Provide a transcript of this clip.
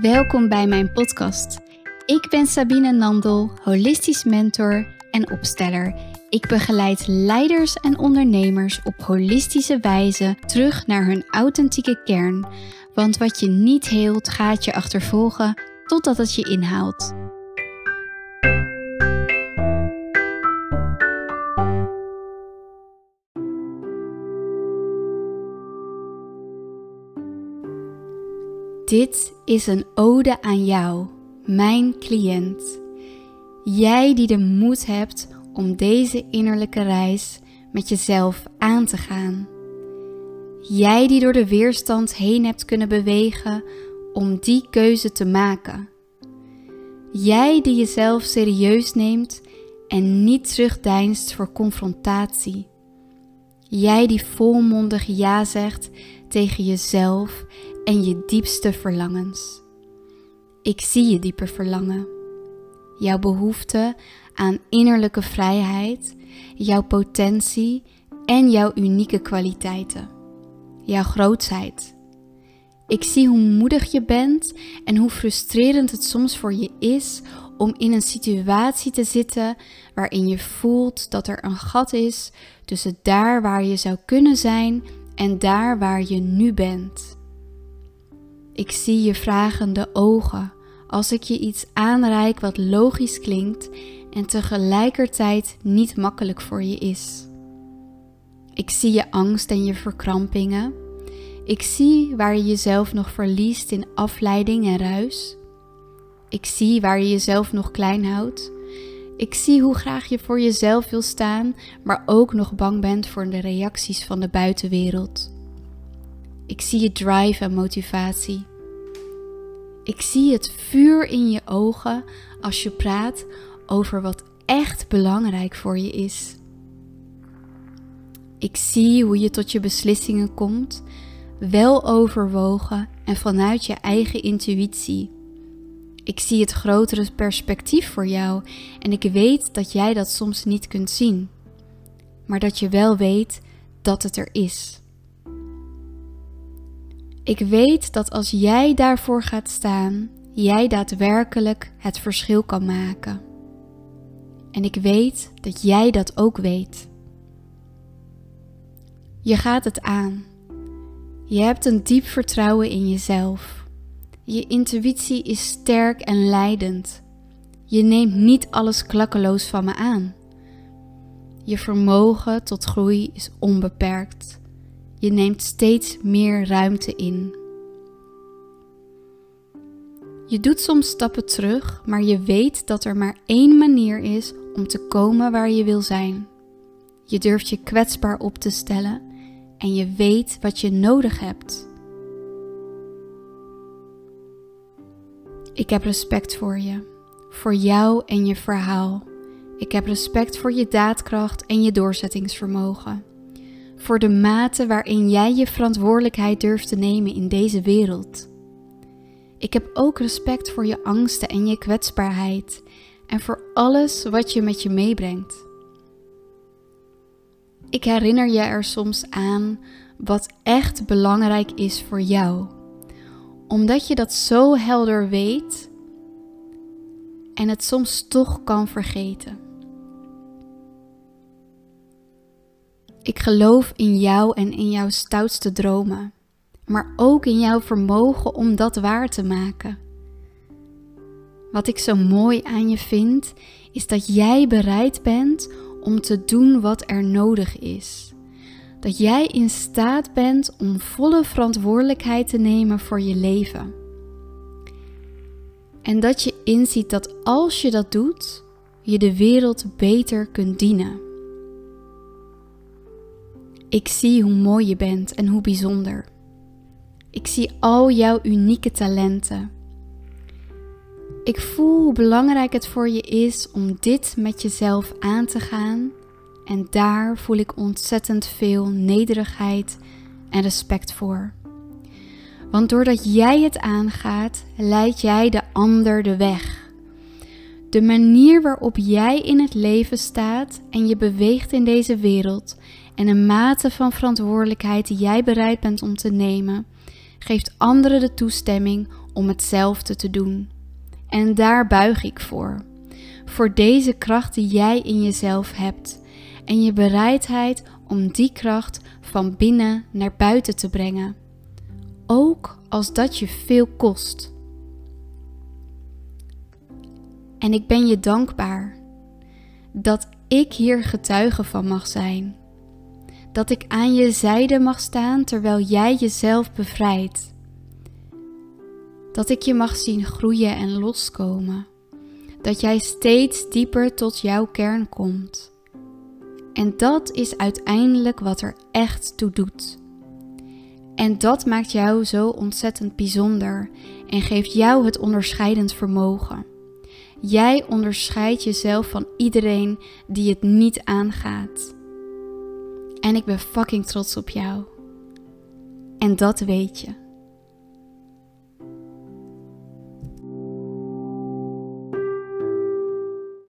Welkom bij mijn podcast. Ik ben Sabine Nandel, holistisch mentor en opsteller. Ik begeleid leiders en ondernemers op holistische wijze terug naar hun authentieke kern. Want wat je niet heelt, gaat je achtervolgen totdat het je inhaalt. Dit is een ode aan jou, mijn cliënt. Jij die de moed hebt om deze innerlijke reis met jezelf aan te gaan. Jij die door de weerstand heen hebt kunnen bewegen om die keuze te maken. Jij die jezelf serieus neemt en niet terugdeinst voor confrontatie. Jij die volmondig ja zegt tegen jezelf en je diepste verlangens. Ik zie je diepe verlangen. Jouw behoefte aan innerlijke vrijheid, jouw potentie en jouw unieke kwaliteiten. Jouw grootsheid. Ik zie hoe moedig je bent en hoe frustrerend het soms voor je is om in een situatie te zitten waarin je voelt dat er een gat is tussen daar waar je zou kunnen zijn en daar waar je nu bent. Ik zie je vragende ogen als ik je iets aanreik wat logisch klinkt en tegelijkertijd niet makkelijk voor je is. Ik zie je angst en je verkrampingen. Ik zie waar je jezelf nog verliest in afleiding en ruis. Ik zie waar je jezelf nog klein houdt. Ik zie hoe graag je voor jezelf wil staan, maar ook nog bang bent voor de reacties van de buitenwereld. Ik zie je drive en motivatie. Ik zie het vuur in je ogen als je praat over wat echt belangrijk voor je is. Ik zie hoe je tot je beslissingen komt, wel overwogen en vanuit je eigen intuïtie. Ik zie het grotere perspectief voor jou en ik weet dat jij dat soms niet kunt zien, maar dat je wel weet dat het er is. Ik weet dat als jij daarvoor gaat staan, jij daadwerkelijk het verschil kan maken. En ik weet dat jij dat ook weet. Je gaat het aan. Je hebt een diep vertrouwen in jezelf. Je intuïtie is sterk en leidend. Je neemt niet alles klakkeloos van me aan. Je vermogen tot groei is onbeperkt. Je neemt steeds meer ruimte in. Je doet soms stappen terug, maar je weet dat er maar één manier is om te komen waar je wil zijn. Je durft je kwetsbaar op te stellen en je weet wat je nodig hebt. Ik heb respect voor je, voor jou en je verhaal. Ik heb respect voor je daadkracht en je doorzettingsvermogen voor de mate waarin jij je verantwoordelijkheid durft te nemen in deze wereld. Ik heb ook respect voor je angsten en je kwetsbaarheid en voor alles wat je met je meebrengt. Ik herinner je er soms aan wat echt belangrijk is voor jou, omdat je dat zo helder weet en het soms toch kan vergeten. Ik geloof in jou en in jouw stoutste dromen, maar ook in jouw vermogen om dat waar te maken. Wat ik zo mooi aan je vind, is dat jij bereid bent om te doen wat er nodig is. Dat jij in staat bent om volle verantwoordelijkheid te nemen voor je leven. En dat je inziet dat als je dat doet, je de wereld beter kunt dienen. Ik zie hoe mooi je bent en hoe bijzonder. Ik zie al jouw unieke talenten. Ik voel hoe belangrijk het voor je is om dit met jezelf aan te gaan en daar voel ik ontzettend veel nederigheid en respect voor. Want doordat jij het aangaat, leid jij de ander de weg. De manier waarop jij in het leven staat en je beweegt in deze wereld en een mate van verantwoordelijkheid die jij bereid bent om te nemen, geeft anderen de toestemming om hetzelfde te doen. En daar buig ik voor. Voor deze kracht die jij in jezelf hebt en je bereidheid om die kracht van binnen naar buiten te brengen. Ook als dat je veel kost. En ik ben je dankbaar dat ik hier getuige van mag zijn. Dat ik aan je zijde mag staan terwijl jij jezelf bevrijdt. Dat ik je mag zien groeien en loskomen. Dat jij steeds dieper tot jouw kern komt. En dat is uiteindelijk wat er echt toe doet. En dat maakt jou zo ontzettend bijzonder en geeft jou het onderscheidend vermogen. Jij onderscheidt jezelf van iedereen die het niet aangaat. En ik ben fucking trots op jou. En dat weet je.